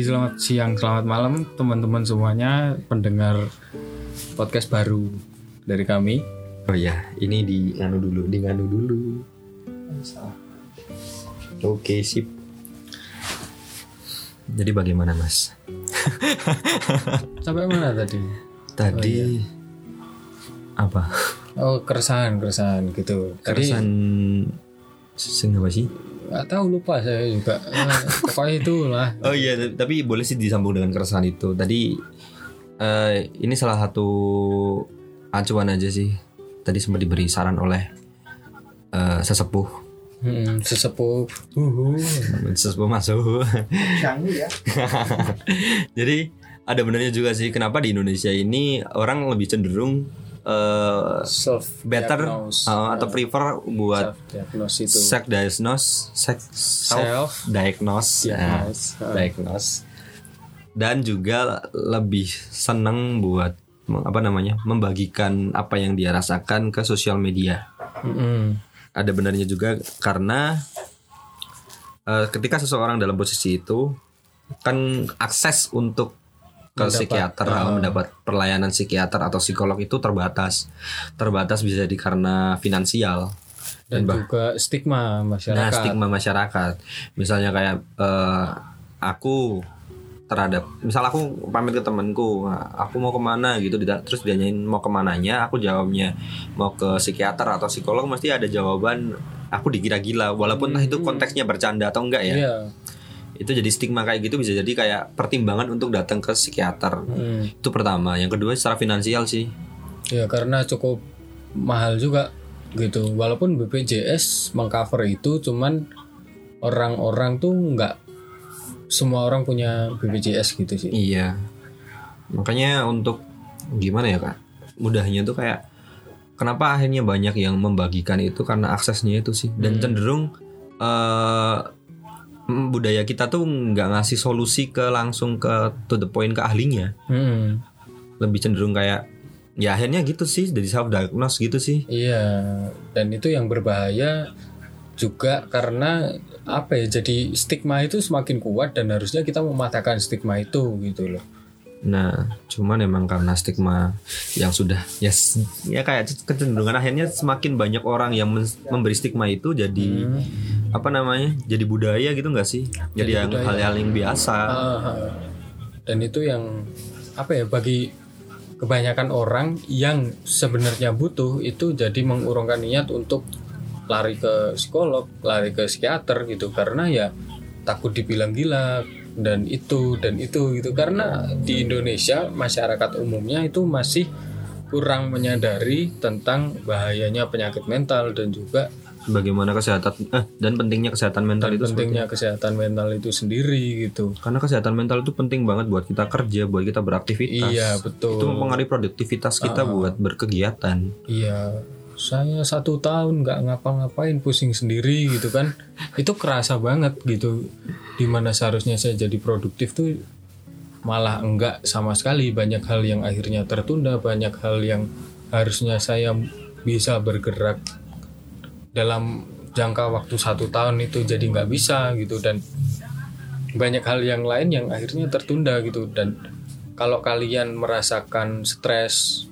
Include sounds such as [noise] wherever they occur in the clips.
Selamat pagi, selamat siang, selamat malam teman-teman semuanya pendengar podcast baru dari kami. Oh ya, ini di nganu dulu, di nganu dulu. Oke, sip. Jadi bagaimana, Mas? [laughs] Sampai mana tadi? Tadi apa? Oh, keresahan, keresahan gitu. Tadi Keresan sing apa sih? Nggak tahu lupa saya juga. Eh, pokoknya itu lah. Oh iya, tapi boleh sih disambung dengan keresahan itu. Tadi eh, ini salah satu acuan aja sih. Tadi sempat diberi saran oleh eh, sesepuh. Hmm, sesepuh. Uhu. Sesepuh masuk. ya. [laughs] Jadi ada benernya juga sih kenapa di Indonesia ini orang lebih cenderung eh, Self better uh, atau prefer buat self diagnose itu. self diagnose, self Self diagnose, diagnose. Ah. diagnose, dan juga lebih seneng buat apa namanya membagikan apa yang dia rasakan ke sosial media. Mm-mm. Ada benarnya juga karena eh, ketika seseorang dalam posisi itu kan akses untuk ke Mendapat, psikiater uh, mendapat pelayanan psikiater atau psikolog itu terbatas. Terbatas bisa jadi karena finansial Dan bah- juga stigma masyarakat. Nah, stigma masyarakat. Misalnya kayak eh, aku terhadap misal aku pamit ke temanku, "Nah, aku mau ke mana gitu, terus ditanyain mau ke mananya, aku jawabnya mau ke psikiater atau psikolog, mesti ada jawaban aku dikira gila, walaupun entah itu konteksnya bercanda atau enggak ya. Iya. Itu jadi stigma kayak gitu bisa jadi kayak pertimbangan untuk datang ke psikiater. Mm. Itu pertama. Yang kedua secara finansial sih. Ya karena cukup mahal juga gitu. Walaupun BPJS mengcover itu, cuman orang-orang tuh nggak semua orang punya BPJS gitu sih. Iya. Makanya untuk gimana ya kak? Mudahnya tuh kayak kenapa akhirnya banyak yang membagikan itu karena aksesnya itu sih dan cenderung eh mm, budaya kita tuh nggak ngasih solusi ke langsung ke to the point ke ahlinya. Hmm, Lebih cenderung kayak ya akhirnya gitu sih dari self diagnose gitu sih. iya. Dan itu yang berbahaya juga karena apa ya? Jadi stigma itu semakin kuat dan harusnya kita mematahkan stigma itu gitu loh. Nah, cuman emang karena stigma yang sudah ya s- ya kayak kecenderungan akhirnya semakin banyak orang yang memberi stigma itu jadi apa namanya? Jadi budaya gitu nggak sih? Jadi, yang hal-hal yang biasa. Ah, dan itu yang apa ya bagi kebanyakan orang yang sebenarnya butuh itu jadi mengurungkan niat untuk lari ke psikolog, lari ke psikiater gitu karena ya takut dibilang gila dan itu dan itu gitu karena di Indonesia masyarakat umumnya itu masih kurang menyadari tentang bahayanya penyakit mental dan juga Bagaimana kesehatan eh dan pentingnya kesehatan mental itu pentingnya kesehatan mental itu sendiri gitu. karena kesehatan mental itu penting banget buat kita kerja, buat kita beraktivitas. Iya betul. Itu mempengaruhi produktivitas kita buat berkegiatan. Iya, saya satu tahun nggak ngapa-ngapain pusing sendiri gitu kan. Itu kerasa banget gitu. Di mana seharusnya saya jadi produktif tuh malah enggak sama sekali. Banyak hal yang akhirnya tertunda, banyak hal yang harusnya saya bisa bergerak dalam jangka waktu satu tahun itu jadi nggak bisa gitu dan banyak hal yang lain yang akhirnya tertunda gitu dan kalau kalian merasakan stres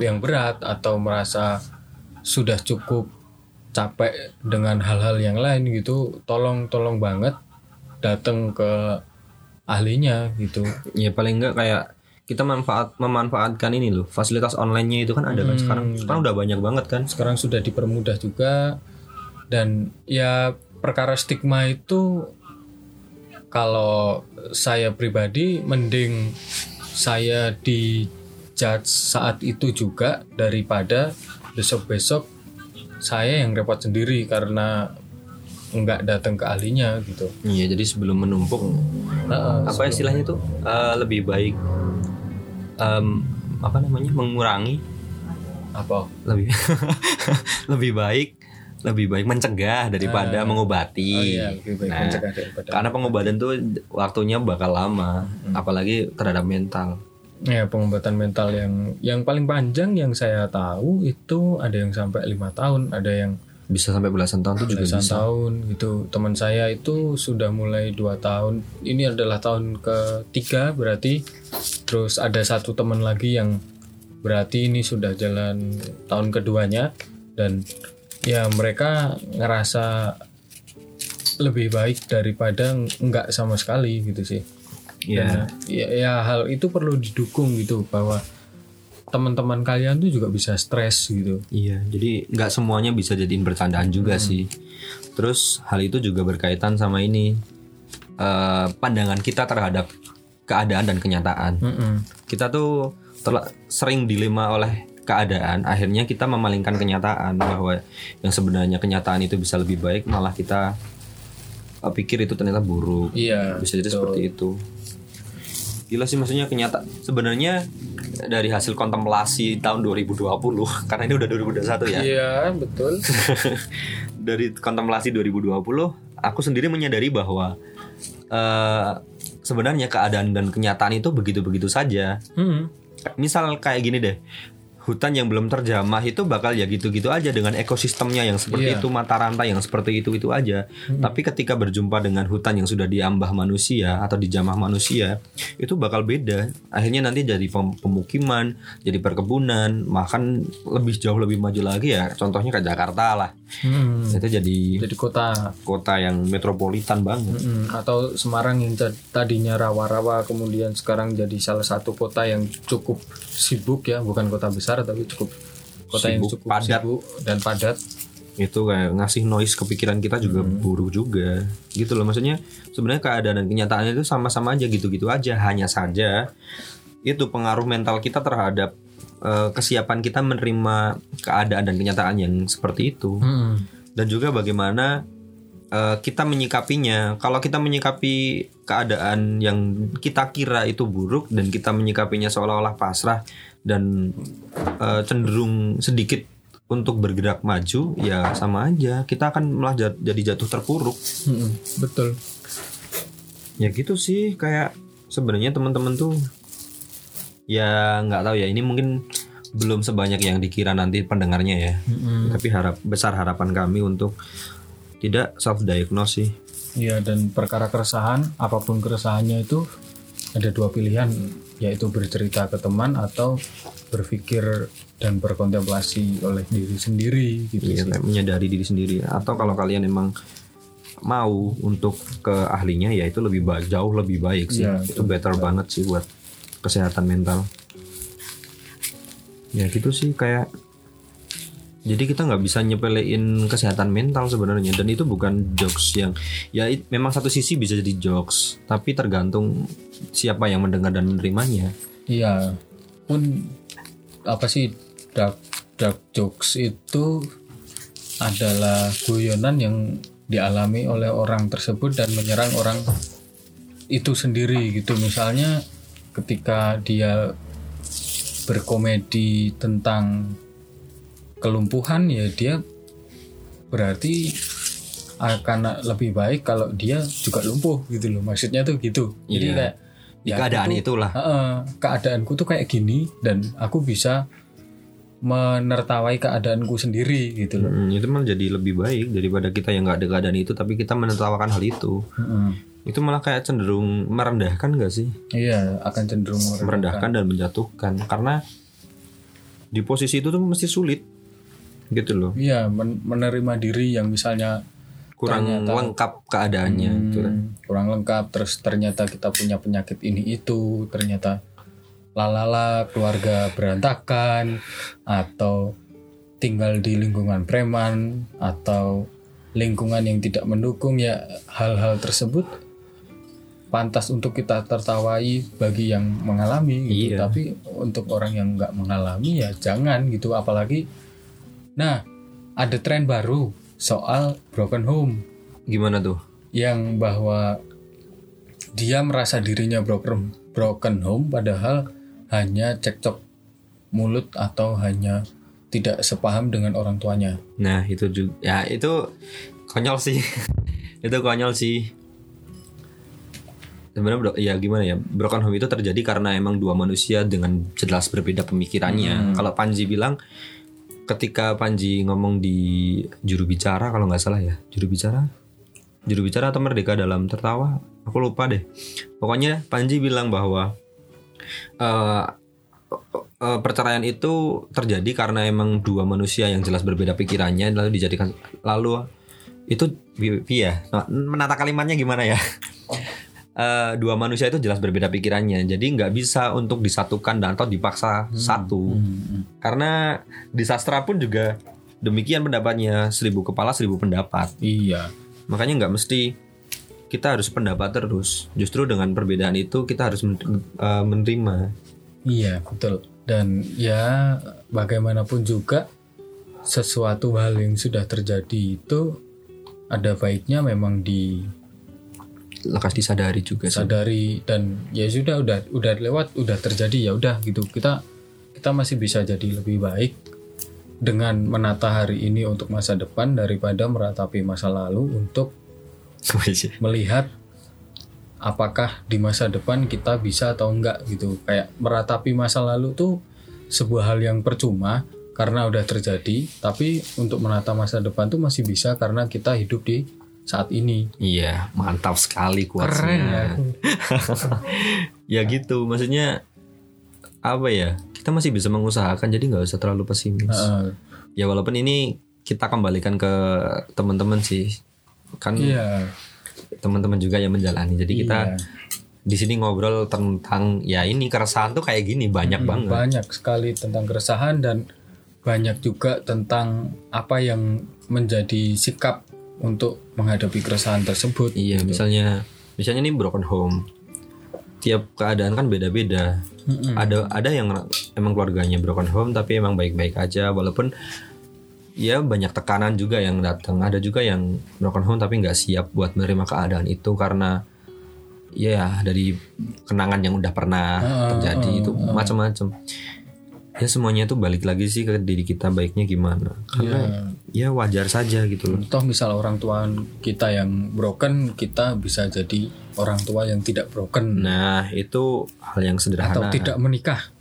yang berat atau merasa sudah cukup capek dengan hal-hal yang lain gitu tolong tolong banget datang ke ahlinya gitu. Ya paling enggak kayak kita manfaat memanfaatkan ini loh fasilitas online-nya itu kan ada kan sekarang. Sekarang udah banyak banget kan. Sekarang sudah dipermudah juga dan ya perkara stigma itu kalau saya pribadi mending saya di judge saat itu juga daripada besok-besok saya yang repot sendiri karena nggak datang ke ahlinya gitu. iya jadi sebelum menumpuk Nah, apa istilahnya tuh Eh, lebih baik em, apa namanya mengurangi apa? lebih [laughs] lebih baik lebih baik mencegah daripada mengobati Oh iya, lebih baik Nah, mencegah daripada. karena pengobatan tuh waktunya bakal lama apalagi terhadap mental Ya pengobatan mental yang yang paling panjang yang saya tahu itu ada yang sampai lima tahun, ada yang bisa sampai belasan tahun tuh juga belasan bisa. tahun gitu. Teman saya itu sudah mulai dua tahun. Ini adalah tahun ketiga berarti. Terus ada satu teman lagi yang berarti ini sudah jalan tahun keduanya. Dan ya mereka ngerasa lebih baik daripada nggak sama sekali gitu sih ya ya, ya hal itu perlu didukung gitu bahwa teman-teman kalian tuh juga bisa stres gitu Iya, jadi nggak semuanya bisa jadiin bercandaan juga sih. Terus hal itu juga berkaitan sama ini eh, pandangan kita terhadap keadaan dan kenyataan. Mm-mm. Kita tuh sering dilema oleh keadaan, akhirnya kita memalingkan kenyataan bahwa yang sebenarnya kenyataan itu bisa lebih baik, malah kita eh, pikir itu ternyata buruk. iya Bisa jadi seperti itu. Gila sih maksudnya kenyata sebenarnya dari hasil kontemplasi tahun 2020 [laughs] karena ini udah 2021 ya. iya betul [laughs] dari kontemplasi 2020 aku sendiri menyadari bahwa eh, sebenarnya keadaan dan kenyataan itu begitu-begitu saja. Mm. Misal kayak gini deh. Hutan yang belum terjamah itu bakal ya gitu-gitu aja dengan ekosistemnya yang seperti Iya. itu, mata rantai yang seperti itu itu aja. Tapi ketika berjumpa dengan hutan yang sudah diambah manusia atau dijamah manusia, itu bakal beda. Akhirnya nanti jadi pem- pemukiman, jadi perkebunan, makan lebih jauh lebih maju lagi ya. Contohnya kayak Jakarta lah. Mm. Itu jadi jadi kota kota yang metropolitan banget. Mm-mm. atau Semarang yang tad- tadinya rawa-rawa kemudian sekarang jadi salah satu kota yang cukup sibuk ya bukan kota besar tapi cukup kota yang Sibuk, cukup padat. sibuk dan padat Itu kayak ngasih noise ke pikiran kita juga buruk juga. Gitu loh maksudnya sebenarnya keadaan dan kenyataannya itu sama-sama aja gitu-gitu aja. Hanya saja itu pengaruh mental kita terhadap eh, kesiapan kita menerima keadaan dan kenyataan yang seperti itu. Mm. dan juga bagaimana eh, kita menyikapinya. Kalau kita menyikapi keadaan yang kita kira itu buruk dan kita menyikapinya seolah-olah pasrah dan eh, cenderung sedikit untuk bergerak maju, ya sama aja. Kita akan malah jat- jadi jatuh terpuruk. Mm-mm. betul Ya gitu sih, kayak sebenarnya teman-teman tuh ya nggak tahu ya. Ini mungkin belum sebanyak yang dikira nanti pendengarnya ya. Mm-mm. Tapi harap besar harapan kami untuk tidak self diagnose sih. Iya dan perkara keresahan apa pun keresahannya itu ada dua pilihan yaitu bercerita ke teman atau berpikir dan berkontemplasi oleh diri sendiri gitu Iya, sih. menyadari diri sendiri. Atau kalau kalian emang mau untuk ke ahlinya ya itu lebih baik, jauh lebih baik sih. Iya, itu better banget sih buat kesehatan mental. Ya gitu sih kayak jadi kita nggak bisa nyepelein kesehatan mental sebenarnya dan itu bukan jokes yang ya it- memang satu sisi bisa jadi jokes tapi tergantung siapa yang mendengar dan menerimanya. Iya pun apa sih dark dark jokes itu adalah guyonan yang dialami oleh orang tersebut dan menyerang orang itu sendiri gitu misalnya ketika dia berkomedi tentang kelumpuhan ya dia berarti akan lebih baik kalau dia juga lumpuh gitu loh maksudnya tuh gitu jadi Iya. kayak Di ya keadaan tuh- itulah. Heeh, keadaanku tuh kayak gini dan aku bisa menertawai keadaanku sendiri gitu loh. Hmm, itu malah jadi lebih baik daripada kita yang nggak ada keadaan itu tapi kita menertawakan hal itu. Heeh. Itu malah kayak cenderung merendahkan gak sih? Iya, akan cenderung Merendahkan dan menjatuhkan karena di posisi itu tuh mesti sulit gitu loh. Iya, men- menerima diri yang misalnya Kurang Ternyata- lengkap keadaannya gitu kan. hmm, kurang lengkap terus ternyata kita punya penyakit ini itu, ternyata lalala keluarga berantakan atau tinggal di lingkungan preman atau lingkungan yang tidak mendukung ya hal-hal tersebut pantas untuk kita tertawai bagi yang mengalami gitu Iya. tapi untuk orang yang nggak mengalami ya jangan gitu apalagi nah ada tren baru soal broken home Gimana tuh? yang bahwa dia merasa dirinya broken broken home padahal hanya cekcok mulut atau hanya tidak sepaham dengan orang tuanya. Nah, itu juga ya itu konyol sih. [laughs] itu konyol sih. Sebenarnya bro, ya gimana ya? Broken home itu terjadi karena emang dua manusia dengan jelas berbeda pemikirannya. Kalau Panji bilang ketika Panji ngomong di juru bicara kalau nggak salah ya juru bicara? Juru bicara atau merdeka dalam tertawa? Aku lupa deh. Pokoknya Panji bilang bahwa eh, eh, perceraian itu terjadi karena emang dua manusia yang jelas berbeda pikirannya lalu dijadikan lalu itu ya menata kalimatnya gimana ya Eh, dua manusia itu jelas berbeda pikirannya jadi nggak bisa untuk disatukan dan atau dipaksa satu Hmm. karena di sastra pun juga demikian pendapatnya seribu kepala seribu pendapat Iya. makanya nggak mesti kita harus pendapat terus justru dengan perbedaan itu kita harus eh, menerima Iya, betul. Dan ya bagaimanapun juga sesuatu hal yang sudah terjadi itu ada baiknya memang lekas disadari juga sih. disadari dan ya sudah udah udah lewat udah terjadi ya udah gitu. Kita kita masih bisa jadi lebih baik dengan menata hari ini untuk masa depan daripada meratapi masa lalu untuk melihat apakah di masa depan kita bisa atau enggak gitu kayak meratapi masa lalu tuh sebuah hal yang percuma karena udah terjadi tapi untuk menata masa depan tuh masih bisa karena kita hidup di saat ini Iya, mantap sekali keren ya [laughs] ya gitu, maksudnya apa ya? Kita masih bisa mengusahakan, jadi nggak usah terlalu pesimis. Heeh. Ya walaupun ini kita kembalikan ke teman-teman sih, kan iya teman-teman juga yang menjalani. Jadi kita iya. di sini ngobrol tentang ya ini keresahan tuh kayak gini banyak Hmm, banget. banyak sekali tentang keresahan dan banyak juga tentang apa yang menjadi sikap untuk menghadapi keresahan tersebut Iya, gitu. misalnya misalnya ini broken home. Tiap keadaan kan beda-beda. Mm-mm. Ada ada yang emang keluarganya broken home tapi emang baik-baik aja walaupun ya banyak tekanan juga yang datang. Ada juga yang broken home tapi nggak siap buat menerima keadaan itu karena ya dari kenangan yang udah pernah Ah, terjadi ah, itu macam-macam. Ya semuanya tuh balik lagi sih ke diri kita baiknya gimana. Karena ya wajar saja gitu loh. Toh misal orang tua kita yang broken, kita bisa jadi orang tua yang tidak broken Nah, itu hal yang sederhana. atau tidak menikah.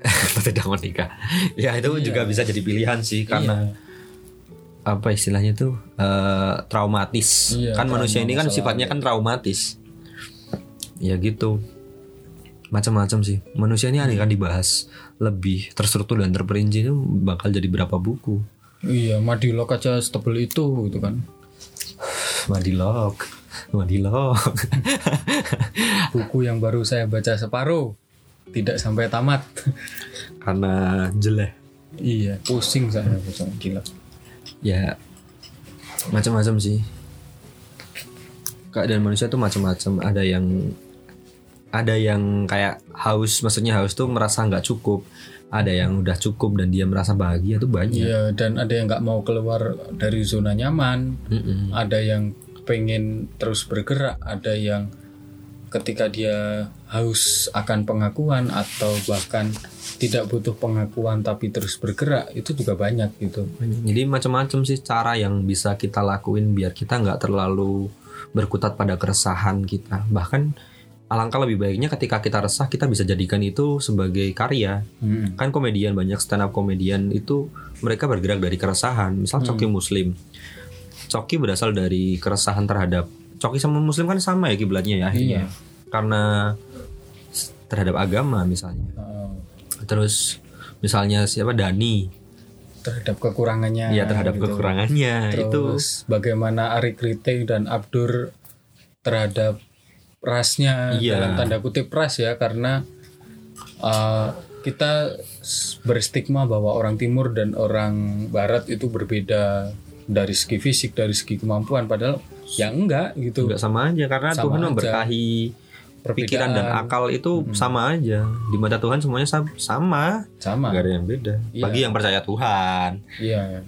[laughs] Atau tidak menikah. Ya, itu juga bisa jadi pilihan sih karena Iya. apa istilahnya tuh eh, traumatis. Iya, kan trauma manusia ini kan sifatnya kan traumatis. Ya gitu. Macam-macam sih. Manusia ini akan dibahas lebih terstruktur dan terperinci itu bakal jadi berapa buku. Iya, madilog aja setebel itu gitu kan. Madilog. Madilog. [laughs] Buku yang baru saya baca separuh, tidak sampai tamat. [laughs] karena jelek. iya, pusing saya baca gila. ya macam-macam sih keadaan manusia tuh macam-macam ada yang ada yang kayak haus maksudnya haus tuh merasa nggak cukup. Ada yang udah cukup dan dia merasa bahagia tuh banyak. Iya, dan ada yang nggak mau keluar dari zona nyaman, Mm-mm. ada yang pengen terus bergerak, ada yang ketika dia haus akan pengakuan atau bahkan tidak butuh pengakuan tapi terus bergerak itu juga banyak gitu. jadi macam-macam sih cara yang bisa kita lakuin biar kita nggak terlalu berkutat pada keresahan kita. Bahkan alangkah lebih baiknya ketika kita resah kita bisa jadikan itu sebagai karya. Hmm. kan komedian banyak stand up komedian itu mereka bergerak dari keresahan. Misal Coki Muslim. Coki berasal dari keresahan terhadap Coki sama Muslim kan sama ya kiblatnya ya akhirnya. Iya. karena terhadap agama misalnya. Uh, terus misalnya siapa? Dani terhadap kekurangannya. ya terhadap gitu. kekurangannya. Itu Terus bagaimana Ari Kriting dan Abdur terhadap rasnya Iya. dalam tanda kutip ras ya karena uh, kita berstigma bahwa orang timur dan orang barat itu berbeda dari segi fisik dari segi kemampuan padahal ya enggak gitu. Nggak sama aja karena Sama Tuhan memberkahi pikiran dan akal itu sama aja. Di mata Tuhan semuanya sam- sama. Sama. Nggak ada yang beda. Iya. bagi yang percaya Tuhan. Iya.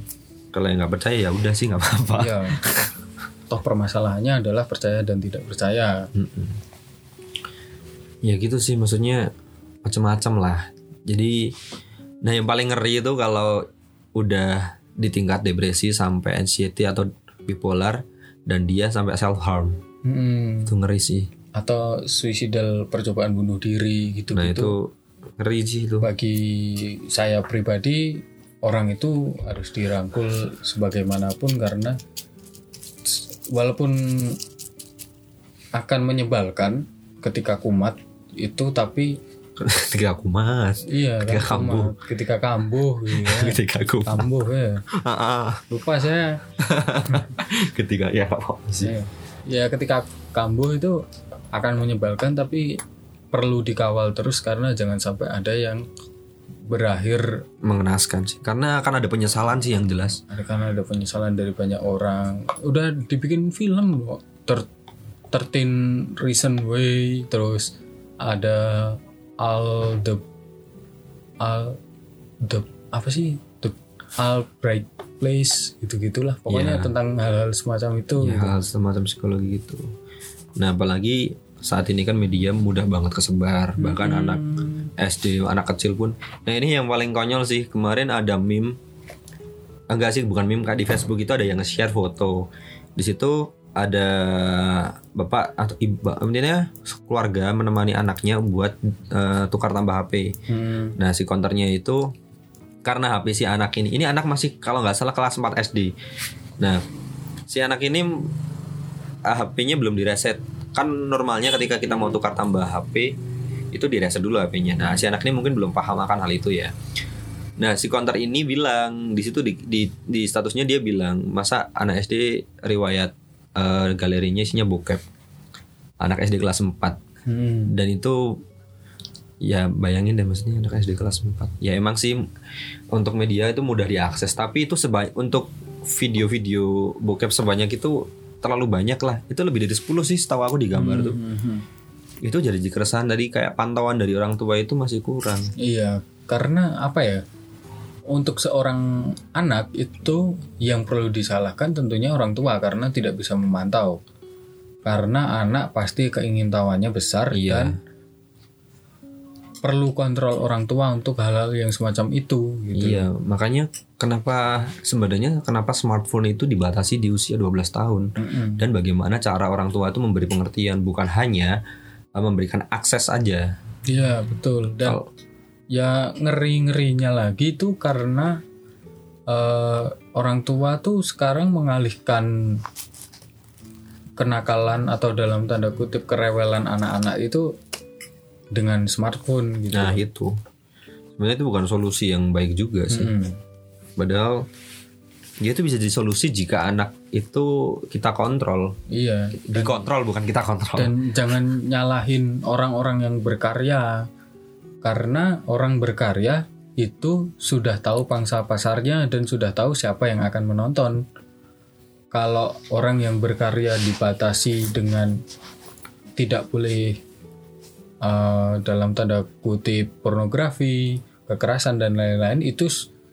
Kalau yang nggak percaya ya udah sih nggak apa-apa. Iya [laughs] toh permasalahannya adalah percaya dan tidak percaya Mm-mm. Ya gitu sih maksudnya macam-macam lah. Jadi nah yang paling ngeri itu kalau udah di tingkat depresi sampai anxiety atau bipolar dan dia sampai self harm. Itu ngeri sih. atau suicidal percobaan bunuh diri gitu Nah gitu itu ngeri sih itu. bagi saya pribadi orang itu harus dirangkul sebagaimanapun karena walaupun akan menyebalkan ketika kumat itu tapi [laughs] ketika aku mas iya Ketika kan kambuh. kumat. ketika kambuh gitu [laughs] ya. ketika aku kambuh ya lupa saya. [laughs] Ketika ya apa sih. Ya, ya ketika kambuh itu akan menyebalkan tapi perlu dikawal terus karena jangan sampai ada yang berakhir mengenaskan sih. Karena akan ada penyesalan sih yang jelas. Ada karena ada penyesalan dari banyak orang. Udah dibikin film kok ter 13 Reason Way terus ada All the All the apa sih? The All Bright Place gitu gitulah pokoknya Ya. tentang hal-hal semacam itu ya hal semacam psikologi gitu. Nah apalagi saat ini kan media mudah banget kesebar. Bahkan anak SD anak kecil pun. Nah ini yang paling konyol sih. Kemarin ada meme. Enggak sih bukan meme kak. Di Facebook itu ada yang nge-share foto. Di situ ada bapak atau ibu intinya keluarga menemani anaknya buat eh, tukar tambah HP Hmm, Nah si counternya itu karena HP si anak ini, ini anak masih kalau nggak salah kelas 4 SD. Nah si anak ini ah, HP-nya belum direset. Kan normalnya ketika kita mau tukar tambah HP itu direset dulu HP-nya. Nah si anak ini mungkin belum paham akan hal itu ya. Nah si counter ini bilang di situ di, di, di statusnya dia bilang masa anak SD riwayat eh, galerinya isinya bokep. Anak SD kelas 4 hmm. dan itu ya bayangin deh maksudnya anak SD kelas 4 ya emang sih untuk media itu mudah diakses tapi itu sebanyak untuk video-video bokep sebanyak itu terlalu banyak lah itu lebih dari 10 sih setahu aku di gambar tuh Hmm, hmm. Itu jadi keresahan dari kayak pantauan dari orang tua itu masih kurang Iya, karena apa ya? Untuk seorang anak itu yang perlu disalahkan tentunya orang tua karena tidak bisa memantau. Karena anak pasti keingintahuannya besar Iya. dan perlu kontrol orang tua untuk hal-hal yang semacam itu gitu. iya makanya kenapa sebenarnya kenapa smartphone itu dibatasi di usia 12 tahun Mm-mm. dan bagaimana cara orang tua itu memberi pengertian bukan hanya memberikan akses aja Iya, betul. Dan Kalau- ya ngeri-ngerinya lagi tuh karena eh, orang tua tuh sekarang mengalihkan kenakalan atau dalam tanda kutip kerewelan anak-anak itu dengan smartphone gitu. Nah itu sebenarnya itu bukan solusi yang baik juga sih. Mm-mm. Padahal dia itu bisa jadi solusi jika anak itu kita kontrol, Iya. dikontrol bukan kita kontrol. Dan jangan nyalahin orang-orang yang berkarya karena orang berkarya itu sudah tahu pangsa pasarnya dan sudah tahu siapa yang akan menonton. Kalau orang yang berkarya dibatasi dengan tidak boleh eh, dalam tanda kutip pornografi, kekerasan dan lain-lain itu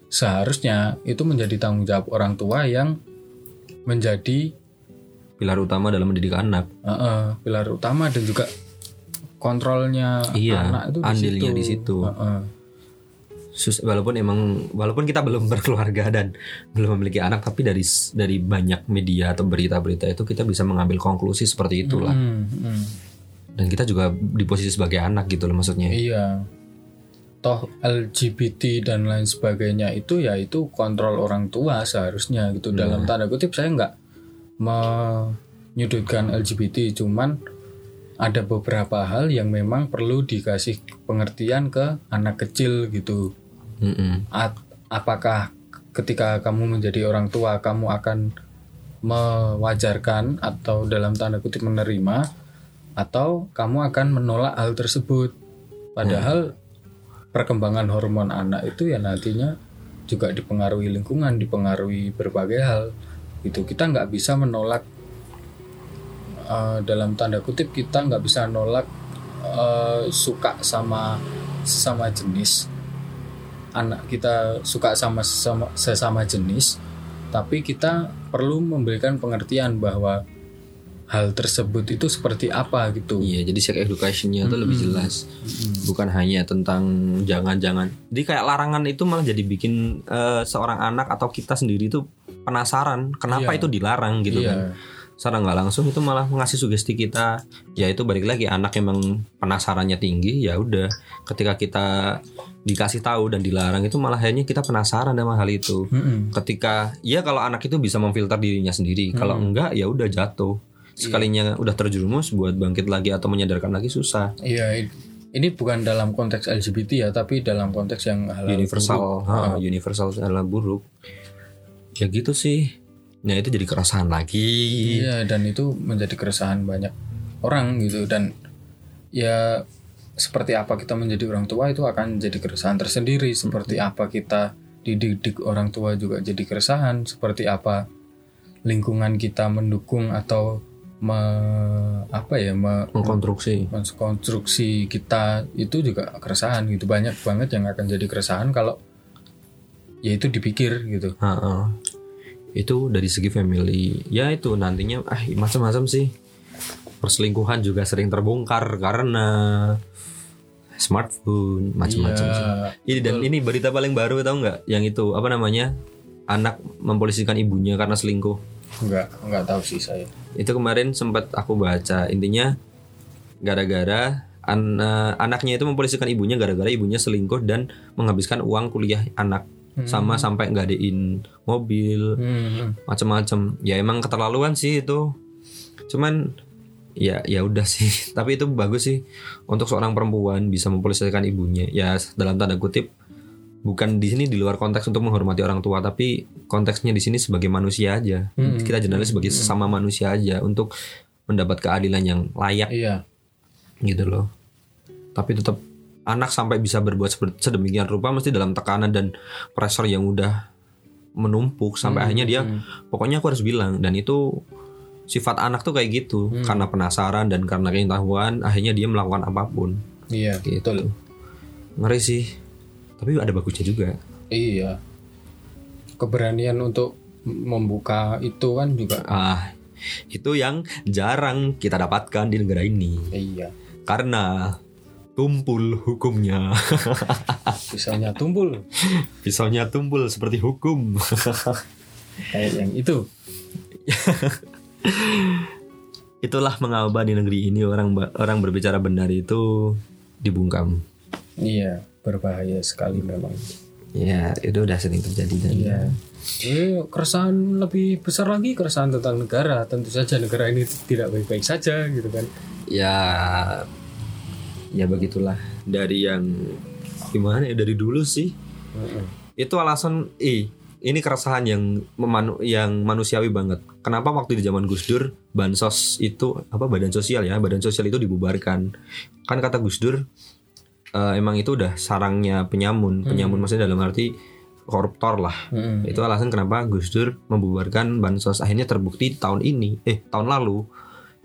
seharusnya itu menjadi tanggung jawab orang tua yang menjadi Pilar utama dalam mendidik anak. Uh, uh, pilar utama dan juga kontrolnya Iya, anak itu di andilnya situ. di situ. Uh, uh. Sus- walaupun emang walaupun kita belum berkeluarga dan belum memiliki anak, tapi dari dari banyak media atau berita-berita itu kita bisa mengambil konklusi seperti itulah. Hmm, hmm. Dan kita juga di posisi sebagai anak gitu loh maksudnya. Iya. Toh LGBT dan lain sebagainya itu ya itu kontrol orang tua seharusnya gitu. Dalam tanda kutip saya nggak menyudutkan LGBT, cuman ada beberapa hal yang memang perlu dikasih pengertian ke anak kecil gitu. At- apakah ketika kamu menjadi orang tua kamu akan mewajarkan atau dalam tanda kutip menerima atau kamu akan menolak hal tersebut padahal perkembangan hormon anak itu ya nantinya juga dipengaruhi lingkungan dipengaruhi berbagai hal. Itu kita nggak bisa menolak eh, dalam tanda kutip kita nggak bisa nolak eh, suka sama sesama jenis. Anak kita suka sama sesama, sesama jenis tapi kita perlu memberikan pengertian bahwa hal tersebut itu seperti apa gitu Iya, jadi sex educationnya tuh lebih jelas, bukan hanya tentang jangan-jangan. Jadi kayak larangan itu malah jadi bikin eh, seorang anak atau kita sendiri tuh penasaran, kenapa Iya. itu dilarang gitu Iya. kan? secara nggak langsung itu malah ngasih sugesti kita ya itu balik lagi anak emang penasarannya tinggi ya udah ketika kita dikasih tahu dan dilarang itu malah akhirnya kita penasaran sama hal itu Mm-mm. ketika ya kalau anak itu bisa memfilter dirinya sendiri kalau enggak ya udah jatuh sekalinya udah terjerumus buat bangkit lagi atau menyadarkan lagi susah. Iya, ini bukan dalam konteks LGBT ya, tapi dalam konteks yang halal universal. Ha, universal adalah buruk. Ya gitu sih. Nah itu jadi keresahan lagi. Iya, dan itu menjadi keresahan banyak orang gitu. Dan ya seperti apa kita menjadi orang tua itu akan jadi keresahan tersendiri. Seperti apa kita dididik orang tua juga jadi keresahan. Seperti apa lingkungan kita mendukung atau me, apa ya me, mengkonstruksi konstruksi kita itu juga keresahan gitu banyak banget yang akan jadi keresahan kalau ya itu dipikir gitu. Ha, ha. itu dari segi family ya itu nantinya ah macam-macam sih perselingkuhan juga sering terbongkar karena smartphone macam-macam sih. Ya, Ini dan ini berita paling baru tahu nggak? Yang itu apa namanya? Anak mempolisikan ibunya karena selingkuh. Enggak enggak tahu sih saya. Itu kemarin sempat aku baca. Intinya gara-gara an- eh, anaknya itu mempolisikan ibunya gara-gara ibunya selingkuh dan menghabiskan uang kuliah anak sama sampai nggadein mobil Hmm. macam-macam. Ya emang keterlaluan sih itu. Cuman ya ya udah sih. [laughs] Tapi itu bagus sih untuk seorang perempuan bisa mempolisikan ibunya. Ya dalam tanda kutip bukan di sini di luar konteks untuk menghormati orang tua, tapi konteksnya di sini sebagai manusia aja. Kita jurnalis sebagai sesama manusia aja untuk mendapat keadilan yang layak Iya. gitu loh. Tapi tetap anak sampai bisa berbuat sedemikian rupa mesti dalam tekanan dan pressure yang udah menumpuk sampai akhirnya dia pokoknya aku harus bilang dan itu sifat anak tuh kayak gitu karena penasaran dan karena keintahuan akhirnya dia melakukan apa pun Iya, gitu. betul. Ngeri sih. Tapi ada bagusnya juga. Iya. Keberanian untuk membuka itu kan juga Ah, itu yang jarang kita dapatkan di negara ini iya. karena tumpul hukumnya. [laughs] Pisaunya tumpul Pisaunya tumpul seperti hukum. [laughs] kayak yang itu. [laughs] Itulah mengapa di negeri ini orang orang berbicara benar itu dibungkam. Iya, berbahaya sekali memang. Ya, itu udah sering terjadi dan Iya. Eh, keresahan lebih besar lagi keresahan tentang negara. Tentu saja negara ini tidak baik-baik saja gitu kan. ya ya begitulah dari yang gimana ya dari dulu sih itu alasan eh ini keresahan yang memanu, yang manusiawi banget kenapa waktu di zaman Gus Dur bansos itu apa badan sosial ya badan sosial itu dibubarkan kan kata Gus Dur eh, emang itu udah sarangnya penyamun. Penyamun maksudnya dalam arti koruptor lah. Mm-mm. itu alasan kenapa Gus Dur membubarkan bansos. Akhirnya terbukti tahun ini eh tahun lalu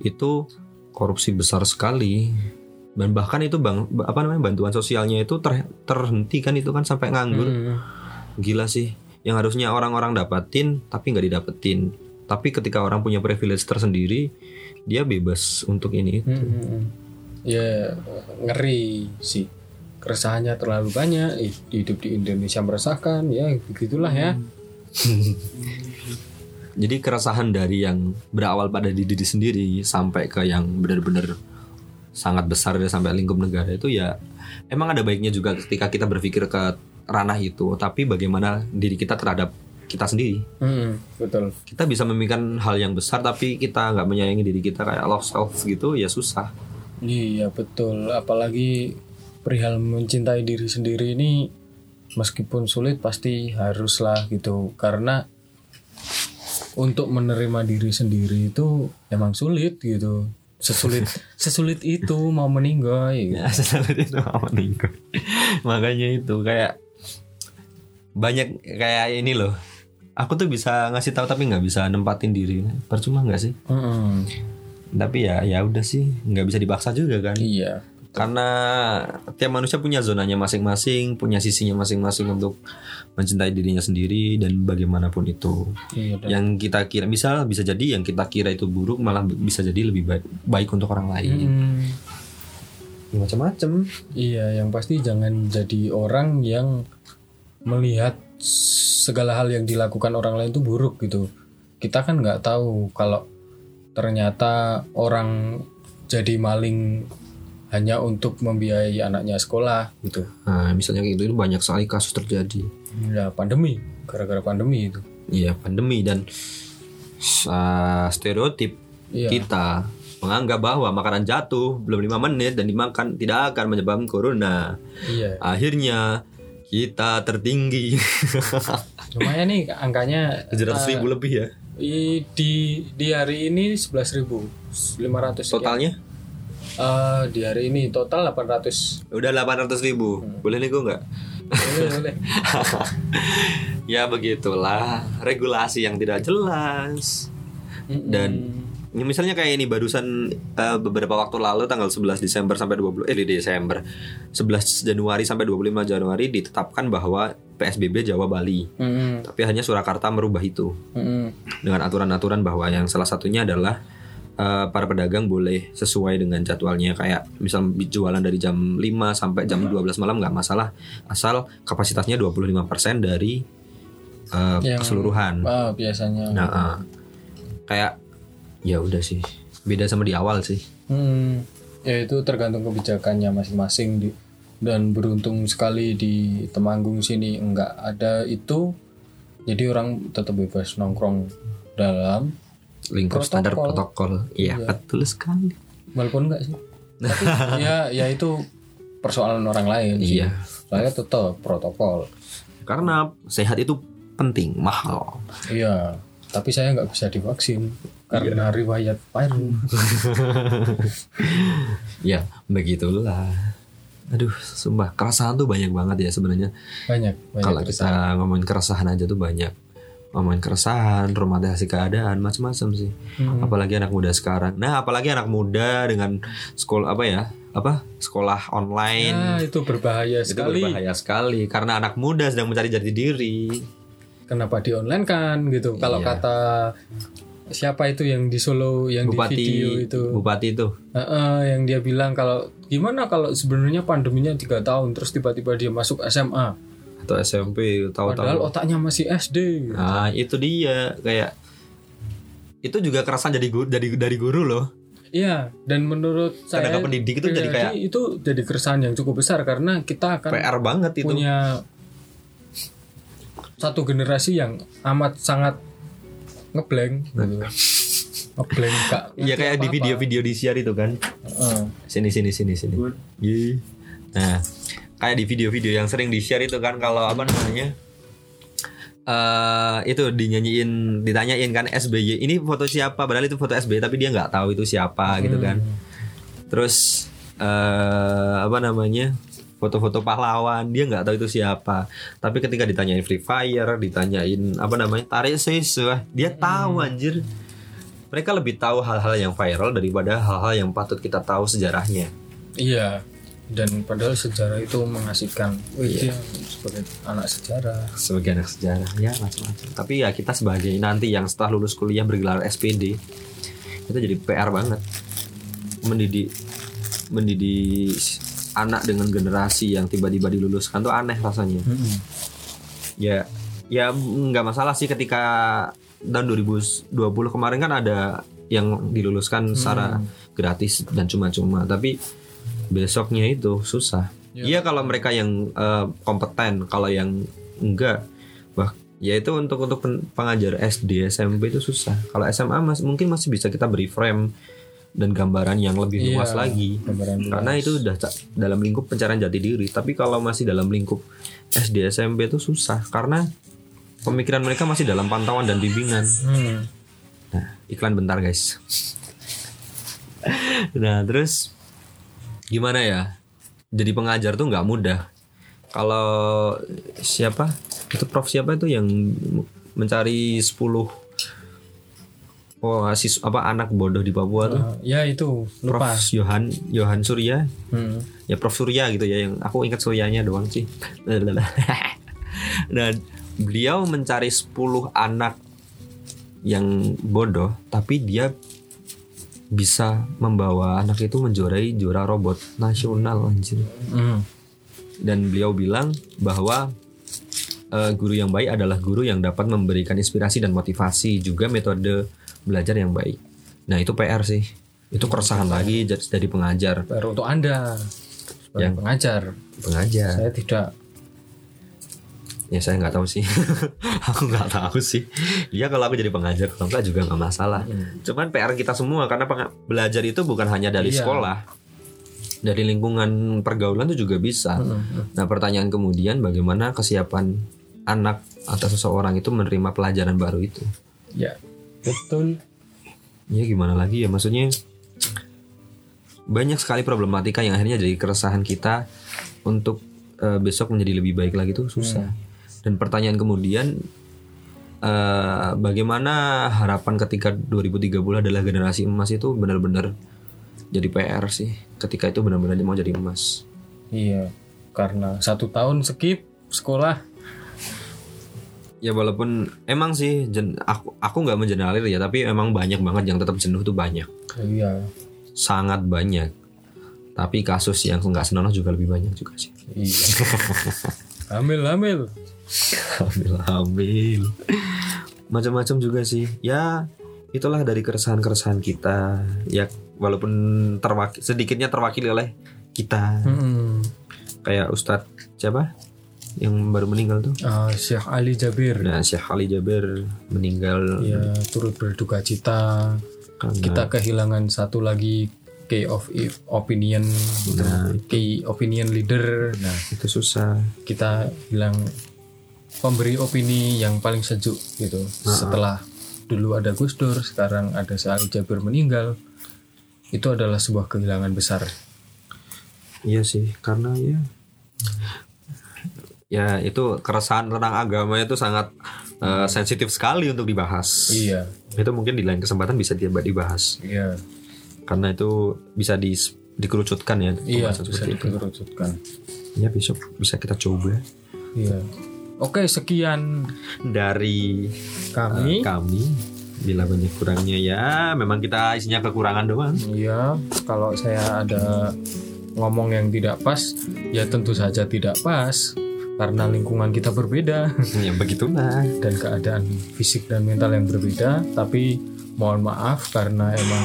itu korupsi besar sekali. Dan bahkan itu bang apa namanya bantuan sosialnya itu ter- terhenti kan itu kan sampai nganggur. Mm. gila sih. Yang harusnya orang-orang dapatin tapi nggak didapetin. Tapi ketika orang punya privilege tersendiri dia bebas untuk ini. Itu Mm-mm. Ya ngeri sih. Keresahannya terlalu banyak. Hidup di Indonesia meresahkan. Ya begitulah ya. [laughs] Jadi keresahan dari yang berawal pada diri diri sendiri sampai ke yang benar-benar sangat besar dan sampai lingkup negara itu ya emang ada baiknya juga ketika kita berpikir ke ranah itu tapi bagaimana diri kita terhadap kita sendiri Mm, betul. kita bisa memikirkan hal yang besar tapi kita nggak menyayangi diri kita kayak love self gitu ya susah Iya betul. Apalagi perihal mencintai diri sendiri ini meskipun sulit pasti haruslah gitu karena untuk menerima diri sendiri itu emang sulit gitu. Sesulit [laughs] sesulit itu mau meninggal gitu. ya selalu itu apa meninggal makanya itu kayak banyak kayak ini loh aku tuh bisa ngasih tahu tapi nggak bisa nempatin diri percuma nggak sih Mm-mm. Tapi ya ya udah sih nggak bisa dipaksa juga kan. Iya. karena tiap manusia punya zonanya masing-masing punya sisinya masing-masing untuk mencintai dirinya sendiri dan bagaimanapun itu. Iya, dan- yang kita kira bisa bisa jadi yang kita kira itu buruk malah bisa jadi lebih baik baik untuk orang lain. Mm, Ya, macam-macam iya, yang pasti jangan jadi orang yang melihat segala hal yang dilakukan orang lain itu buruk gitu. Kita kan nggak tahu kalau ternyata orang jadi maling hanya untuk membiayai anaknya sekolah gitu. Nah, misalnya gitu itu banyak sekali kasus terjadi. Ya pandemi, gara-gara pandemi itu. Iya, pandemi dan uh, stereotip Iya. kita menganggap bahwa makanan jatuh belum lima menit dan dimakan tidak akan menyebabkan corona. Iya. Akhirnya kita tertinggi [laughs] Lumayan nih angkanya 700 ribu lebih ya i- di di hari ini 11.500 500 sekian. totalnya. Eh, di hari ini total 800. Udah 800 ribu. Boleh nego nggak? Boleh, boleh. [laughs] Ya begitulah regulasi yang tidak jelas. Dan Ya, misalnya kayak ini barusan eh, beberapa waktu lalu tanggal 11 Desember sampai 20 eh di Desember 11 Januari sampai 25 Januari ditetapkan bahwa PSBB Jawa Bali. Mm-mm. Tapi hanya Surakarta merubah itu Mm-mm. dengan aturan-aturan bahwa yang salah satunya adalah eh, para pedagang boleh sesuai dengan jadwalnya kayak misal jualan dari jam 5 sampai jam 12 malam nggak masalah asal kapasitasnya 25% dari eh, Yang- keseluruhan. Ah, biasanya. Nah, eh, kayak ya udah sih beda sama di awal sih. Hmm, ya itu tergantung kebijakannya masing-masing di dan beruntung sekali di Temanggung sini enggak ada itu jadi orang tetap bebas nongkrong dalam lingkup Protokol. standar protokol. Iya, betul sekali. walaupun enggak sih tapi [laughs] ya ya itu persoalan orang lain sih. Iya. saya tetap protokol Karena sehat itu penting, mahal. iya tapi saya nggak bisa divaksin karena riwayat paru [laughs] Ya, begitulah. Aduh, sumpah keresahan tuh banyak banget ya sebenarnya. banyak banyak Kalau kita ngomongin keresahan aja tuh banyak. Ngomongin keresahan, romantisasi keadaan, macam-macam sih. Hmm. Apalagi anak muda sekarang. Nah, apalagi anak muda dengan sekolah apa ya? Apa? Sekolah online. ya itu berbahaya itu sekali berbahaya sekali karena anak muda sedang mencari jati diri. kenapa di online kan gitu kalau Iya. kata siapa itu yang di Solo yang Bupati di video itu Bupati itu. Heeh, yang dia bilang kalau gimana kalau sebenarnya pandeminya tiga tahun terus tiba-tiba dia masuk SMA atau SMP padahal tahu-tahu. otaknya masih SD Nah, itu dia kayak itu juga kerasan jadi guru, dari dari guru loh. iya dan menurut saya Tenaga pendidik itu jadi kayak itu jadi keresahan yang cukup besar karena kita akan PR banget itu. punya satu generasi yang amat sangat ngeblank gitu. ngeblank kak Iya kayak di video-video di share itu kan. Sini sini sini sini. Iya. Nah, kayak di video-video yang sering di share itu kan kalau apa namanya? eh itu dinyanyiin ditanyain kan SBY ini foto siapa padahal itu foto SBY tapi dia nggak tahu itu siapa gitu kan terus eh apa namanya foto-foto pahlawan dia nggak tahu itu siapa. Tapi ketika ditanyain Free Fire ditanyain apa namanya tarik siswa dia tahu anjir. Mereka lebih tahu hal-hal yang viral daripada hal-hal yang patut kita tahu sejarahnya. Iya dan padahal sejarah itu mengasihkan. Wih, dia sebagai anak sejarah. Sebagai anak sejarah ya macam-macam. Tapi ya kita sebagai nanti yang setelah lulus kuliah bergelar SPD itu jadi PR banget. Mendidik mendidik anak dengan generasi yang tiba-tiba diluluskan tuh aneh rasanya. Ya ya nggak masalah sih ketika tahun 2020 kemarin kan ada yang diluluskan secara gratis dan cuma-cuma. Tapi besoknya itu susah. Ya. iya kalau mereka yang eh, kompeten kalau yang enggak wah ya itu untuk untuk pen- pengajar SD SMP itu susah. Kalau SMA mas mungkin masih bisa kita beri frame dan gambaran yang lebih Iya, luas lagi. Gambaran luas. karena itu udah dalam lingkup pencarian jati diri. Tapi kalau masih dalam lingkup SD SMP itu susah. Karena pemikiran mereka masih dalam pantauan dan bimbingan. Hmm. nah iklan bentar guys. [laughs] Nah terus gimana ya? Jadi pengajar tuh nggak mudah. Kalau siapa? Itu prof siapa itu yang mencari 10 oh sis apa anak bodoh di Papua tuh? Uh, ya itu lupa. Prof. Yohan Yohan Surya. Hmm. ya Prof. Surya gitu ya yang aku ingat Suryanya doang sih. Dan [laughs] beliau mencari 10 anak yang bodoh tapi dia bisa membawa anak itu menjuarai juara robot nasional anjir. Hmm. dan beliau bilang bahwa eh, guru yang baik adalah guru yang dapat memberikan inspirasi dan motivasi juga metode belajar yang baik Nah itu PR sih. Itu keresahan lagi jadi pengajar. baru untuk anda sebagai Yang- pengajar Pengajar. saya tidak Ya saya nggak tahu sih. [laughs] aku nggak tahu sih. Dia kalau aku jadi pengajar kalau enggak juga nggak masalah. Cuman PR kita semua karena belajar itu bukan hanya dari Iya. sekolah. Dari lingkungan pergaulan itu juga bisa. Nah pertanyaan kemudian bagaimana kesiapan anak atau seseorang itu menerima pelajaran baru itu? ya betul Ya gimana lagi ya maksudnya banyak sekali problematika yang akhirnya jadi keresahan kita untuk eh, besok menjadi lebih baik lagi tuh susah. Dan pertanyaan kemudian eh, bagaimana harapan ketika 2030 adalah generasi emas itu benar-benar jadi PR sih. Ketika itu benar-benar mau jadi emas. iya karena satu tahun skip sekolah Ya walaupun emang sih jen- aku aku nggak mengeneralir ya tapi emang banyak banget yang tetap jenuh tuh banyak. iya. Sangat banyak. Tapi kasus yang nggak senonoh juga lebih banyak juga sih. Iya. [laughs] Hamil hamil. Hamil hamil. Macam-macam juga sih. Ya itulah dari keresahan keresahan kita. Ya walaupun terwakil sedikitnya terwakili oleh kita. Hmm. kayak Ustadz siapa yang baru meninggal tuh? Ah, Syekh Ali Jabir. Nah Syekh Ali Jaber meninggal. Ya turut berduka cita. Karena kita kehilangan satu lagi key of opinion. Nah. key opinion leader. Nah itu susah. kita bilang pemberi opini yang paling sejuk gitu. Setelah dulu ada Gus Dur sekarang ada Syekh Ali Jabir meninggal itu adalah sebuah kehilangan besar. Iya sih, karena ya ya itu keresahan tentang agama itu sangat eh, sensitif sekali untuk dibahas. iya Itu mungkin di lain kesempatan bisa di- dibahas iya karena itu bisa di dikerucutkan ya. iya bisa itu. dikerucutkan Ya besok bisa kita coba iya oke sekian dari kami kami. Bila banyak kurangnya ya, memang kita isinya kekurangan doang. Iya, kalau saya ada ngomong yang tidak pas, ya tentu saja tidak pas karena lingkungan kita berbeda [laughs] ya begitulah. dan keadaan fisik dan mental yang berbeda. Tapi mohon maaf karena emang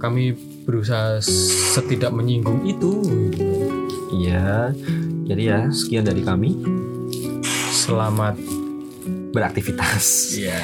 kami berusaha setidak menyinggung itu. Iya. Jadi ya sekian dari kami Selamat beraktivitas. ya.